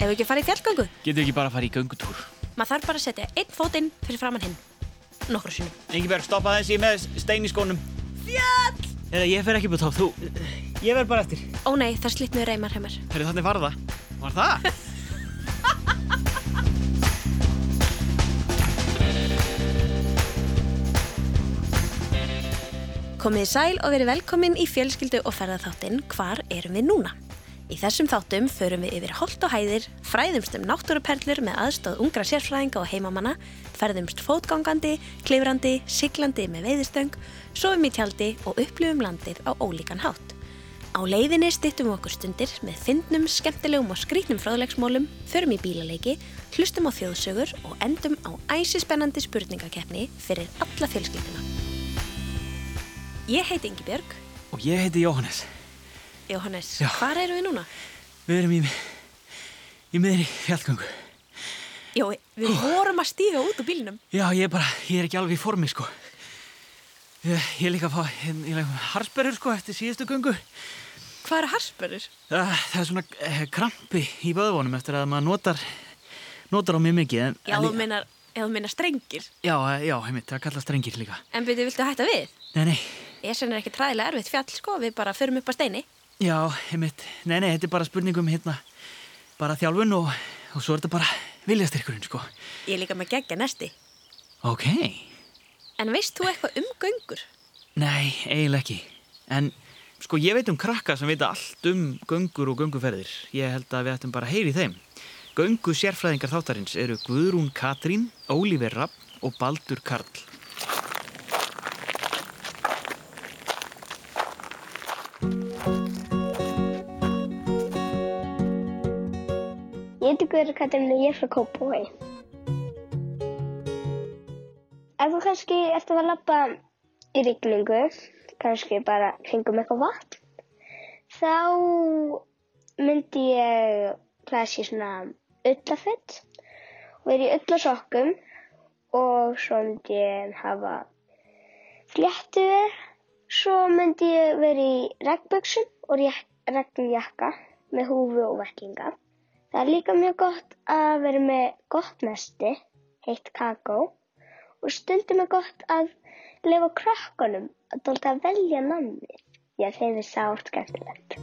Ef við ekki að fara í fjallgöngu, Getur ekki bara að fara í göngutúr? maður þarf bara að setja einn fótinn fyrir framann hinn. Nokkru sinnum. Ingeberg, stoppa þessi með stein í skónum. Fjall! Eða ég fer ekki búið þá, þú... Ég verð bara eftir. Ó nei, það slitnuði reymar hjá mér. Herri, þannig var það. Var það? Komið í sæl og verið velkomin í fjölskyldu og ferðarþáttinn Hvar erum við núna? Í þessum þáttum förum við yfir holt og hæðir, fræðumst um náttúruperlur með aðstóð ungra sérfræðinga og heimamanna, ferðumst fótgangandi, klifrandi, siglandi með veiðistöng, sofum í tjaldi og upplifum landið á ólíkan hátt. Á leiðinni styttum við okkur stundir með fyndnum, skemmtilegum og skrítnum fráðlegsmólum, förum í bílaleiki, hlustum á þjóðsögur og endum á æsispennandi spurningakeppni fyrir alla fjölskylduna. Ég heiti Ingi Björg. Og ég heiti Jóhannes. Jóhannes, Já. hvar erum við núna? Við erum í, í miðri fjallgöngu. Jó, við vorum að stíga út úr bílnum. Já, ég er bara, ég er ekki alveg í formi, sko. Ég, ég er líka að fá, ég, ég er harsberður, sko, eftir síðustu göngu. Hvað eru harspörur? Það, það er svona eh, krampi í vöðvonum eftir að maður notar, notar á mjög mikið. En, Já, þú meina, ef þú meina strengir. Já, eh, já, heimitt, það kallast strengir líka. En byrju, viltu hætta við? Nei, nei, Esen er ekki træðilega erfitt fjall, sko, við bara förum upp á steini. Já, heimitt, nei, nei, þetta er bara spurningum hérna, bara þjálfun og, og svo er þetta bara viljastyrkurinn, sko. Ég er líka með geggja nesti. Ok, En veist þú eitthvað um göngur? nei, eiginlega ekki. En, sko, ég veit um krakka sem veit allt um göngur og gönguferðir. Ég held að við ættum bara að heyri þeim. Göngu sérfræðingar þáttarins eru Guðrún Katrín, Ólífer Rapp og Baldur Karl. Heiti Guður Katarina og ég er frá Kópavogi. Ef þú kannski ert að labba í rigningu, kannski bara hringum eitthvað vatn, þá myndi ég klæða sér svona ullafett og verið í ullasokkum og svo myndi ég hafa fléttuver, svo myndi ég verið í regnböksum og regnjakka með húfu og vettlinga. Það er líka mjög gott að vera með gott nesti, heitt kakó og stundum er gott að lifa krökkunum að dólta að velja namnið. Ég þeim er sátt skemmtilegt.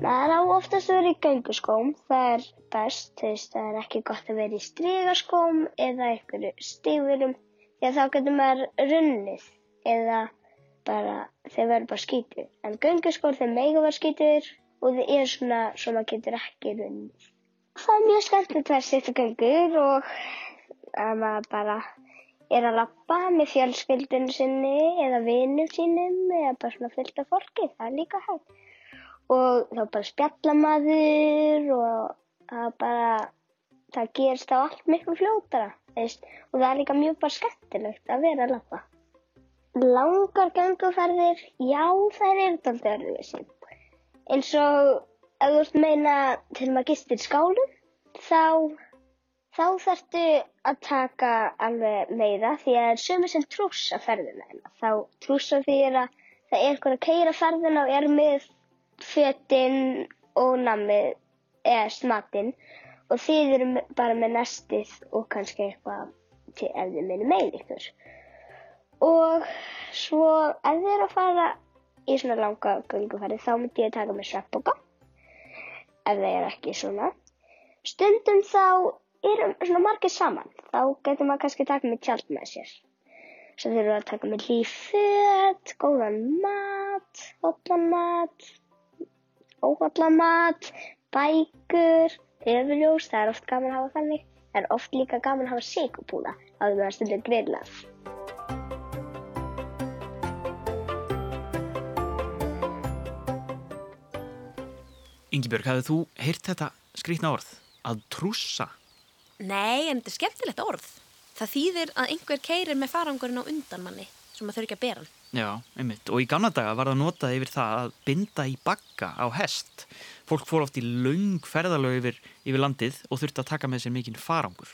Það á oftast að vera í gönguskóm, það er best, þú veist, það er ekki gott að vera í strygaskóm eða einhverju stífurum því að þá getur maður runnið eða bara, þeir verður bara skítur. En gönguskór þeir mega vera skítur og þið er svona svo maður getur ekki runnið. Það er mjög skemmtilegt að setja göngur og að maður bara er að lappa með fjölskyldunum sinni eða vinum sínum eða bara svona fullt af fólki, það er líka hægt. Og þá bara spjalla maður og það bara, það gerist á allt miklu fljótara, veist, og það er líka mjög bara skemmtilegt að vera að lappa. Langar gönguferðir, já það er þetta öðruvísi eins og ef þú ert meina til maður gistir skálum þá þá þarftu að taka alveg meira því að það er sömu sem trússa ferðina hérna. þá trússa því að það er einhver að keira ferðina og er með fötin og namið eða smatinn og þið eru bara með nestið og kannski eitthvað til ef þið minni með ykkur og svo ef þið eru að fara í svona langa gönguferði þá myndi ég taka með sveppoka ef það er ekki svona. Stundum þá erum svona margir saman þá getur maður kannski taka með tjald með sér. Svo þurfum við að taka með líföt góðan mat hotlan mat óhotlan mat bækur höfuljós, það er oft gaman að hafa þannig. Það er oft líka gaman að hafa sigupúða þá er það stundum grillað Ingibjörg, hafið þú heyrt þetta skrítna orð? Að trússa? Nei, en þetta er skemmtilegt orð. Það þýðir að einhver keirir með farangurinn á undan manni sem að þau ekki að bera hann. Já, einmitt. Og í gamla daga var það notað yfir það að binda í bakka á hest. Fólk fór oft í laung ferðalög yfir, yfir landið og þurfti að taka með sér mikinn farangur.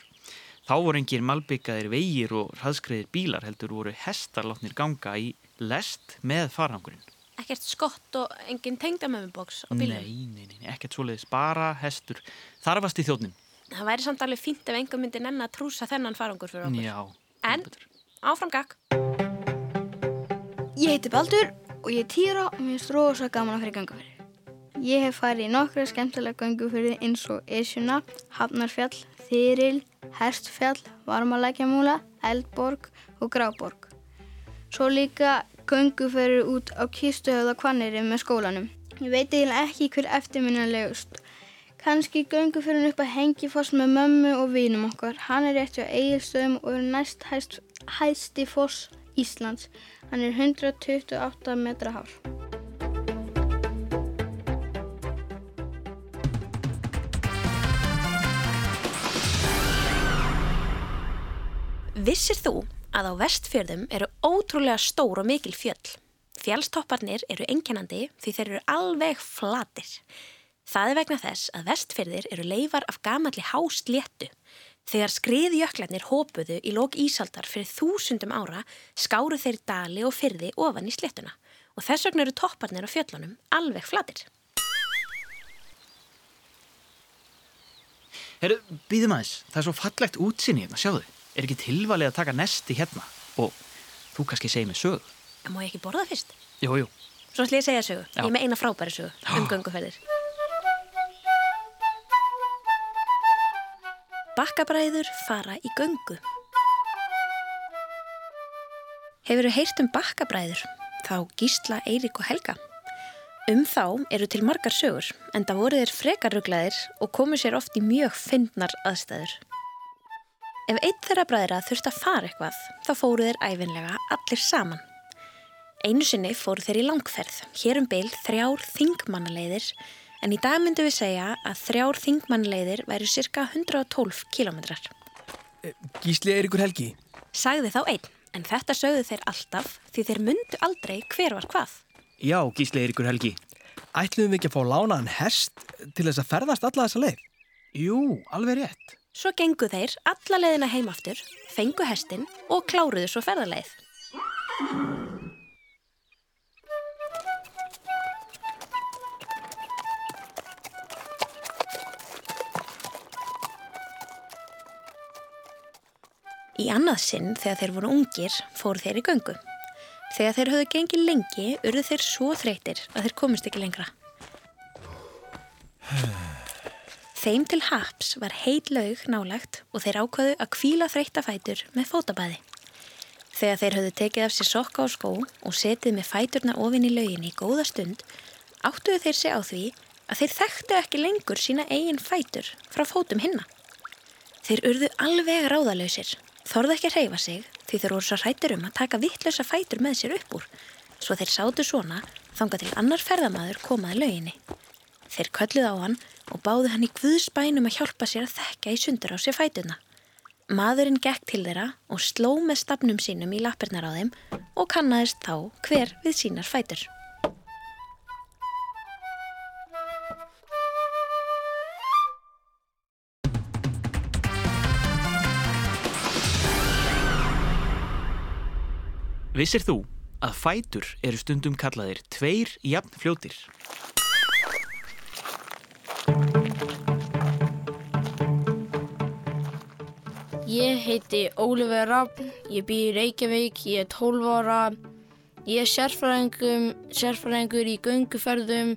Þá voru engin malbyggaðir vegir og hraðskreiðir bílar heldur voru hestar látnir ganga í lest með farangurinn. Ekkert skott og engin tengdamöfumboks á bílum. Nei, nei, nei, ekkert svoleiðis, bara hestur. Þarfast í þjóðnin. Það væri samt alveg fínt ef einhver myndi nenn að trúsa þennan farangur fyrir okkur. Já. En- heldur betur. Áfram gakk. Ég heiti Baldur og ég er týra og mér finnst rosa gaman að fyrir gangufyrir. Ég hef farið í nokkra skemmtilega gangufyrir eins og Esjuna, Hafnarfjall, Þyril, Herstfjall, Varmalækjamúla, Eldborg og Gráborg. Svo líka gangufyrir út á Kistuhöfða Kvanniri með skólanum. Ég veit eiginlega ekki hver eftirminnilegust. Kanski göngufyrin upp að Hengifoss með mömmu og vinum okkar. Hann er rétt hjá Egilstöðum og er næst hæst, hæsti foss Íslands. Hann er 128 metra hár. Vissir þú að á vestfjörðum eru ótrúlega stór og mikil fjöll? Fjallstopparnir eru einkennandi því þeir eru alveg flatir. Það er vegna þess að vestfjörðir eru leifar af gamalli hásléttu. Þegar skriðjöklarnir hópuðu í lók ísaldar fyrir þúsundum ára skáru þeir dali og fyrði ofan í sléttuna og þess vegna eru topparnir á fjöllunum alveg flatir. Herru, býðum aðeins, það er svo fallegt útsinni hérna, sjáðu. Er ekki tilvalið að taka nesti hérna? Og þú kannski segir mig sögu. En má ég ekki borða fyrst? Jú, jú. Svo ætlum ég að segja sögu. Já. Ég er með eina frábæri sögu um gönguferðir. Bakkabræður fara í göngu. Hefur heyrt um bakkabræður? Þá Gísla, Eirík og Helga. Um þá eru til margar sögur, en það voru þeir frekarruglaðir og komu sér oft í mjög fyndnar aðstæður. Ef einn þeirra bræðra þurfti að fara eitthvað, þá fóru þeir æfinlega allir saman. Einu sinni fóru þeir í langferð, hér um byl þrjár þingmannaleiðir, en í dag myndum við segja að þrjár þingmannaleiðir væri cirka 112 kilometrar. Gísli Eiríkur Helgi. Sagði þá einn, en þetta sögðu þeir alltaf því þeir myndu aldrei hver var hvað. Já, Gísli Eiríkur Helgi. Ætluðum við ekki að fá lánaðan hest til þess að ferðast alla þessa leið? Jú, alveg rétt. Svo gengu þeir alla leiðina heim aftur, fengu hestin og kláruðu svo ferðarleið. Í annað sinn þegar þeir voru ungir fóru þeir í göngu. Þegar þeir höfðu gengið lengi urðu þeir svo þreytir að þeir komist ekki lengra. Þeim til haps var heit laug nálagt og þeir ákvaðu að kvíla þreyttafætur með fótabæði. Þegar þeir höfðu tekið af sér sokka og skó og setið með fæturna ofin í lauginni í góða stund, áttuðu þeir sig á því að þeir þekktu ekki lengur sína eigin fætur frá fótum hinna. Þeir urðu alveg ráðalausir, þorðu ekki að reyfa sig því þeir voru svo hrættur um að taka vittlösa fætur með sér upp úr, svo þeir sátu svona þanga til annar ferðamaður komaði lauginni. Þeir kölluð á hann og báðu hann í guðspænum að hjálpa sér að þekka í sundur á sér fætuna. Maðurinn gekk til þeirra og sló með stafnum sínum í lappirnar á þeim og kannaðist þá hver við sínar fætur. Vissir þú að fætur eru stundum kallaðir tveir jafn Ég heiti Ólífer Raffn, ég bý í Reykjavík, ég er 12 ára. Ég er sérfræðingur í gönguferðum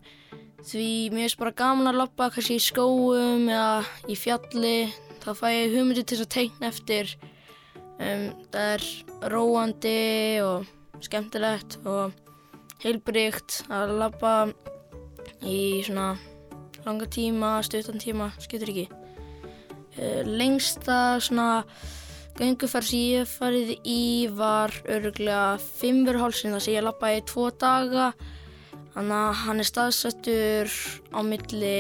því mér er bara gaman að lappa kannski í skóum eða í fjalli. Þá fæ ég hugmyndi til að teikna eftir. Um, það er róandi og skemmtilegt og heilbrygt að lappa í svona langa tíma, stuttan tíma, skiptir ekki. Uh, lengsta svona gönguferð sem ég farið í var öruglega fimmurhálsin þar sem ég lappaði í tvo daga. Þannig að hann er staðsettur á milli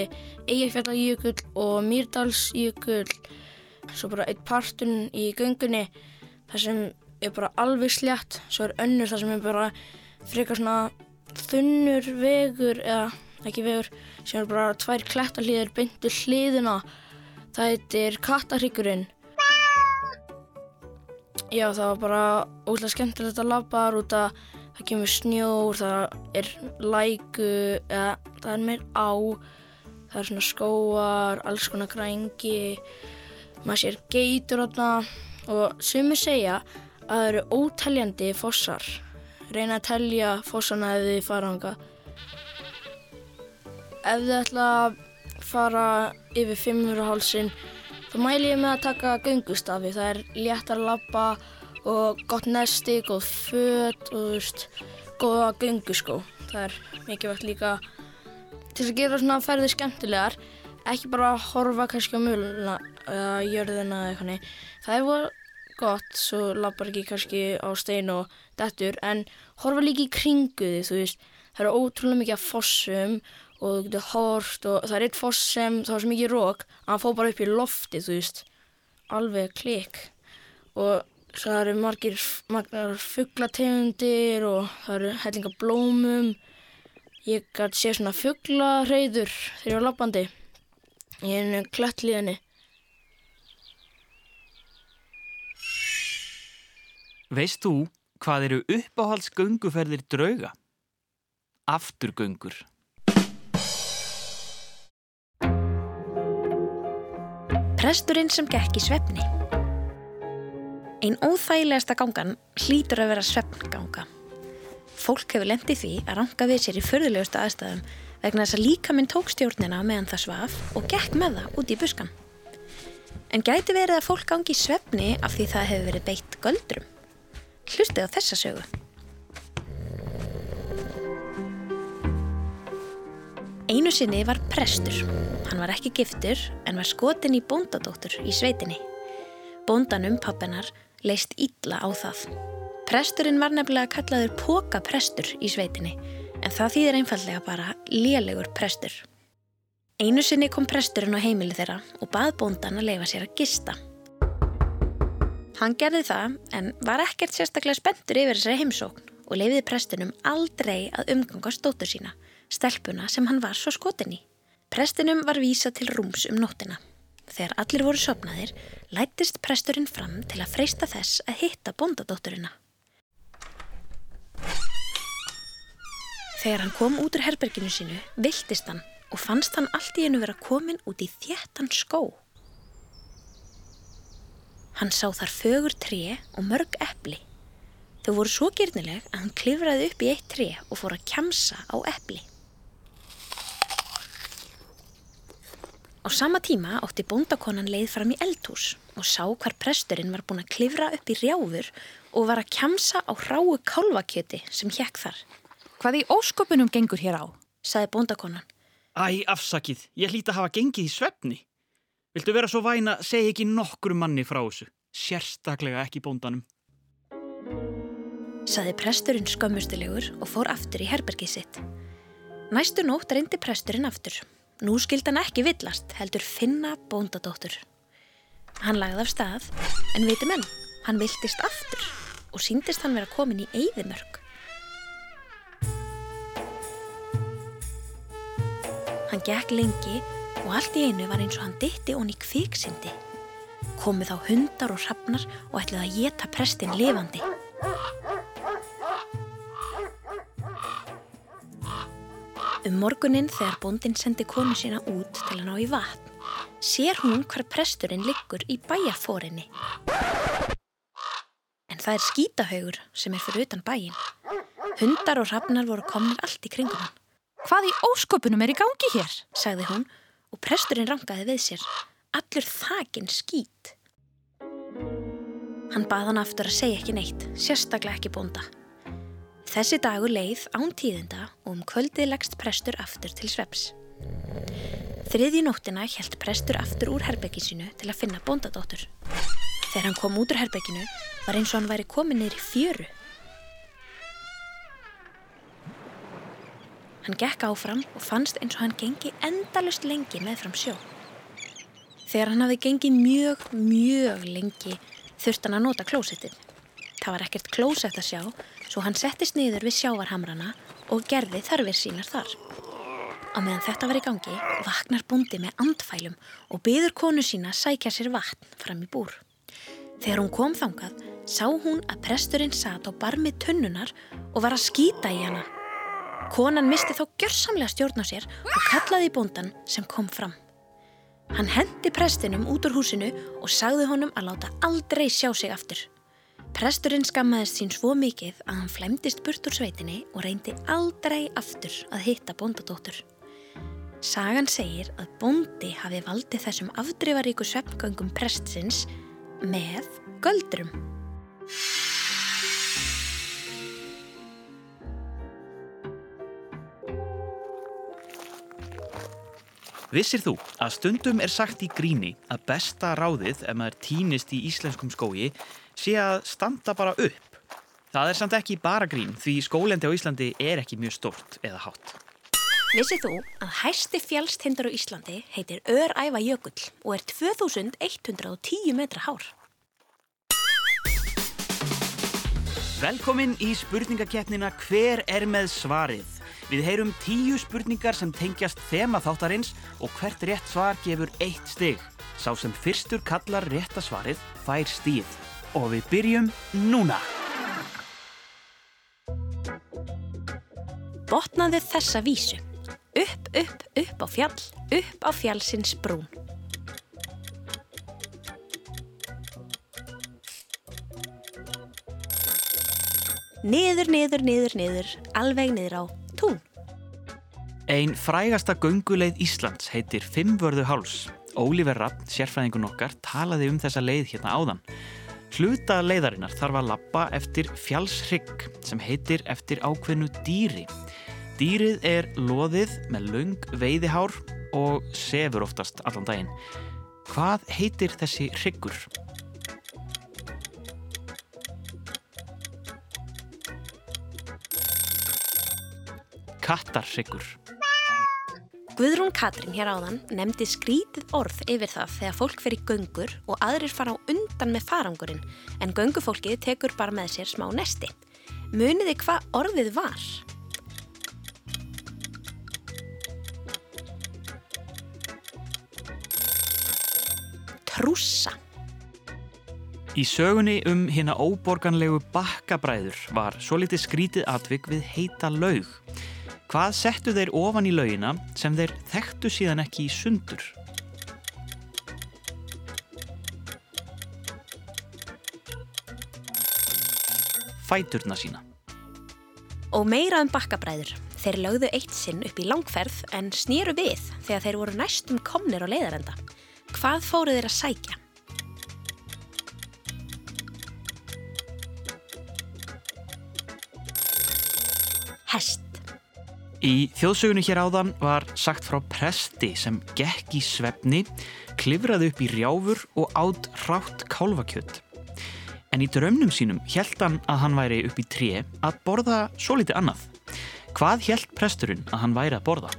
Eyjafjallajökull og Mýrdalsjökull svo bara eitt partun í göngunni. Þar sem er bara alveg slétt svo er önnur þar sem er bara frekar svona þunnur vegur eða ekki vegur sem er bara tvær klettalíðir beintu hliðina Það heitir Kattahryggurinn. Já, það var bara ótrúlega skemmtilegt að labba þar út að það kemur snjór, það er læku, eða það er meir á, það er svona skóar, alls konar grængi, maður sér geitur þarna og sumir segja að það eru óteljandi fossar. Reyna að telja fossana ef þið fara ánga. Ef þið ætla að fara yfir 500 hálsin þá mæli ég með að taka göngustafi. Það er léttar að labba og gott nesti, góð föt og veist, góða gönguskó. Það er mikilvægt líka til að gera svona ferði skemmtilegar ekki bara að horfa kannski á mjöluna eða jörðina eða eitthvað það er voru gott svo lappar ekki kannski á stein og dettur en horfa líka í kringu því þú veist það eru ótrúlega mikið af fossum og þú getur hort og það er eitt foss sem það var svo mikið rók að hann fóð bara upp í lofti þú veist alveg klik og það eru margir, fugglategundir og það eru hellinga blómum ég gæti sé svona fugglareyður þegar ég var lappandi í einu klættliðinni Veist þú hvað eru uppáhaldsgönguferðir drauga? Afturgöngur. Presturinn sem gekk í svefni. Einn óþægilegasta gangan hlýtur að vera svefnganga. Fólk hefur lendið því að ranka við sér í förðulegustu aðstæðum vegna þess að líka minn tók stjórnina meðan það svaf og gekk með það út í buskan. En gæti verið að fólk gangi í svefni af því það hefur verið beitt göldrum. Hlustið á þessa sögu. Einu sinni var prestur. Hann var ekki giftur en var skotin í bóndadóttur í sveitinni. Bóndanum, pappinar, leist illa á það. Presturinn var nefnilega kallaður pókaprestur í sveitinni en það þýðir einfallega bara lélegur prestur. Einu sinni kom presturinn á heimili þeirra og bað bóndan að leifa sér að gista. Hann gerði það en var ekkert sérstaklega spenntur yfir þessari heimsókn og leifiði prestinum aldrei að umgangast dóttur sína, stelpuna sem hann var svo skotin í. Prestinum var vísa til rúms um nóttina. Þegar allir voru sopnaðir, lættist presturinn fram til að freysta þess að hitta bondadótturina. Þegar hann kom út úr herberginu sínu, viltist hann og fannst hann allt í einu vera komin út í þéttan skó. Hann sá þar fögur tré og mörg epli. Þau voru svo gyrnileg að hann klifraði upp í eitt tré og fór að kjamsa á epli. Á sama tíma átti bóndakonan leið fram í eldhús og sá hvar presturinn var búin að klifra upp í rjáfur og var að kjamsa á ráu kálvakjöti sem hjekk þar. Hvað í ósköpunum gengur hér á? Saði bóndakonan. Æ, afsakið, ég hlýta að hafa gengið í svefni. Viltu vera svo væna, segi ekki nokkur manni frá þessu. Sérstaklega ekki bóndanum. Saði presturinn skömmustilegur og fór aftur í herbergið sitt. Næstu nótt reyndi presturinn aftur. Nú skildi hann ekki villast, heldur finna bóndadóttur. Hann lagði af stað, en viti menn, hann viltist aftur og síndist hann vera komin í eyðimörk. Hann gekk lengi og allt í einu var eins og hann ditti onni kviksindi. Komið þá hundar og hrafnar og ætlaði að geta prestin lifandi. Um morgunin þegar bóndin sendi konu sína út til að ná í vatn, sér hún hvar presturinn liggur í bæjarfórinni. En það er skítahaugur sem er fyrir utan bæin. Hundar og hrafnar voru komnir allt í kringum hann. Hvað í ósköpunum er í gangi hér? sagði hún og presturinn rangaði við sér. Allur þakin skít. Hann bað hann aftur að segja ekki neitt, sérstaklega ekki bónda. Þessi dagur leið án tíðinda og um kvöldið leggst prestur aftur til sveps. Þriðji nóttina hjælt prestur aftur úr herbergi sínu til að finna bóndadóttur. Þegar hann kom út úr herberginu var eins og hann væri komin í fjöru. Hann gekk áfram og fannst eins og hann gengi endalust lengi með fram sjó. Þegar hann hafði gengið mjög, mjög lengi þurft hann að nota klósettið. Það var ekkert klósett að sjá, svo hann settist niður við sjávarhamrana og gerði þarfir sínar þar. Á meðan þetta var í gangi, vaknar búndi með andfælum og byður konu sína sækja sér vatn fram í búr. Þegar hún kom þangað, sá hún að presturinn sat á barmi tunnunar og var að skýta í hana. Konan misti þó gjörsamlega stjórn á sér og kallaði í bóndan sem kom fram. Hann hendi prestinum út úr húsinu og sagði honum að láta aldrei sjá sig aftur. Presturinn skammaðist sín svo mikið að hann flæmdist burt úr sveitinni og reyndi aldrei aftur að hitta bóndadóttur. Sagan segir að bóndi hafi valdið þessum afdrifaríku sveppgöngum prestsins með göldrum. Vissir þú að stundum er sagt í gríni að besta ráðið ef maður týnist í íslenskum skógi sé að standa bara upp? Það er samt ekki bara grín því skólendi á Íslandi er ekki mjög stort eða hátt. Vissið þú að hæsti fjallstindur á Íslandi heitir Öræfa Jökull og er 2110 metra hár? Velkomin í spurningakeppnina Hver er með svarið? Við heyrum tíu spurningar sem tengjast þema þáttarins og hvert rétt svar gefur eitt stig. Sá sem fyrstur kallar rétta svarið fær stíð. Og við byrjum núna. Botnaðu þessa vísu. Upp, upp, upp á fjall, upp á fjallsins brún. Niður, niður, niður, niður, alveg niður á tún. Ein frægasta gönguleið Íslands heitir Fimmvörðu háls. Ólífer Rapp, sérfræðingun okkar, talaði um þessa leið hérna áðan. Hluta leiðarinnar þarf að lappa eftir fjallshrygg sem heitir eftir ákveðnu dýri. Dýrið er loðið með lung veiðihár og sefur oftast allan daginn. Hvað heitir þessi hryggur? Kattarhryggur. Guðrún Katrín hér áðan nefndi skrítið orð yfir það þegar fólk fer í göngur og aðrir fara á undan með farangurinn en göngufólkið tekur bara með sér smá nesti. Muniði hvað orðið var? Trússa. Í sögunni um hérna óborganlegu bakkabræður var svo litið skrítið atvik við heita laug. Hvað settu þeir ofan í laugina sem þeir þekktu síðan ekki í sundur? Fæturna sína. Og meira um bakkabræður. Þeir lögðu eitt sinn upp í langferð en snýru við þegar þeir voru næstum komnir á leiðarenda. Hvað fóru þeir að sækja? Hest. Í þjóðsögunni hér áðan var sagt frá presti sem gekk í svefni, klifraði upp í rjáfur og átt rátt kálfakjöld. En í draumnum sínum held hann að hann væri upp í tré að borða svo litið annað. Hvað held presturinn að hann væri að borða?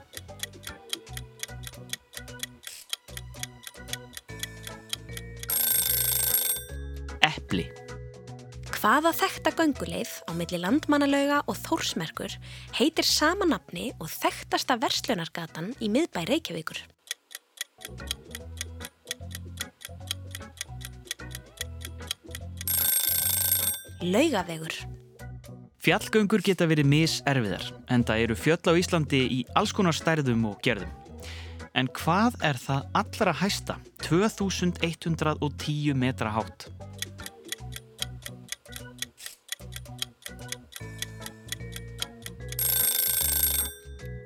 Hvaða þekta gönguleið á milli landmannalauga og þórsmerkur heitir sama nafni og þekktasta verslunargatan í miðbæ Reykjavíkur? Laugavegur. Fjallgöngur geta verið miserfiðar en það eru fjöll á Íslandi í alls konar stærðum og gerðum. En hvað er það allra hæsta 2110 metra hátt?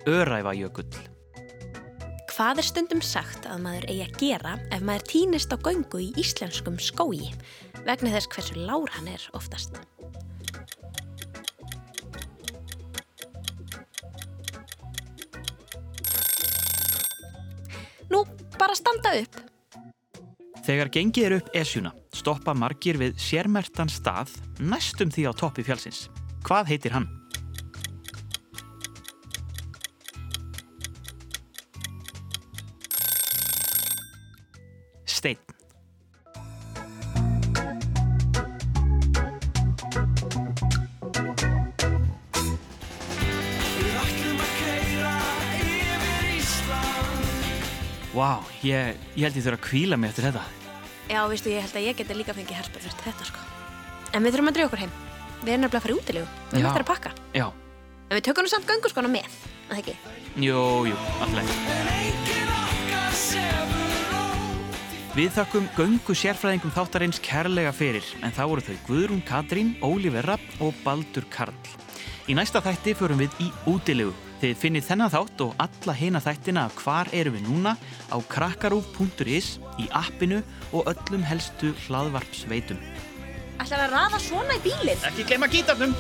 Öræfajökull. Hvað er stundum sagt að maður eigi að gera ef maður týnist á göngu í íslenskum skógi vegna þess hversu lár hann er oftast? Nú, bara standa upp. Þegar gengið er upp Esjuna stoppa margir við sérmertan stað næstum því á toppi fjallsins. Hvað heitir hann? Ég, ég held ég þurfa að kvíla mig eftir þetta. Já, veistu, ég held að ég geti líka fengið herpur fyrir þetta, sko. En við þurfum að drjóða okkur heim. Við erum nefnilega að fara í útilegu. Við erum eftir að pakka. Já, En við tökum nú samt gönguskona með, að það ekki? jú, jú, alltaf. Við þakkum göngu sérfræðingum þáttarins kærlega fyrir, en þá voru þau Guðrún Katrín, Ólífer Rapp og Baldur Karl. Í næsta þætti förum við í útilegu. Þið finnið þennan þátt og alla hina þættina af hvar erum við núna á krakkarúf.is, í appinu og öllum helstu hlaðvarpsveitum. Ætlar að raða svona í bílinn? Ekki gleyma gítarnum!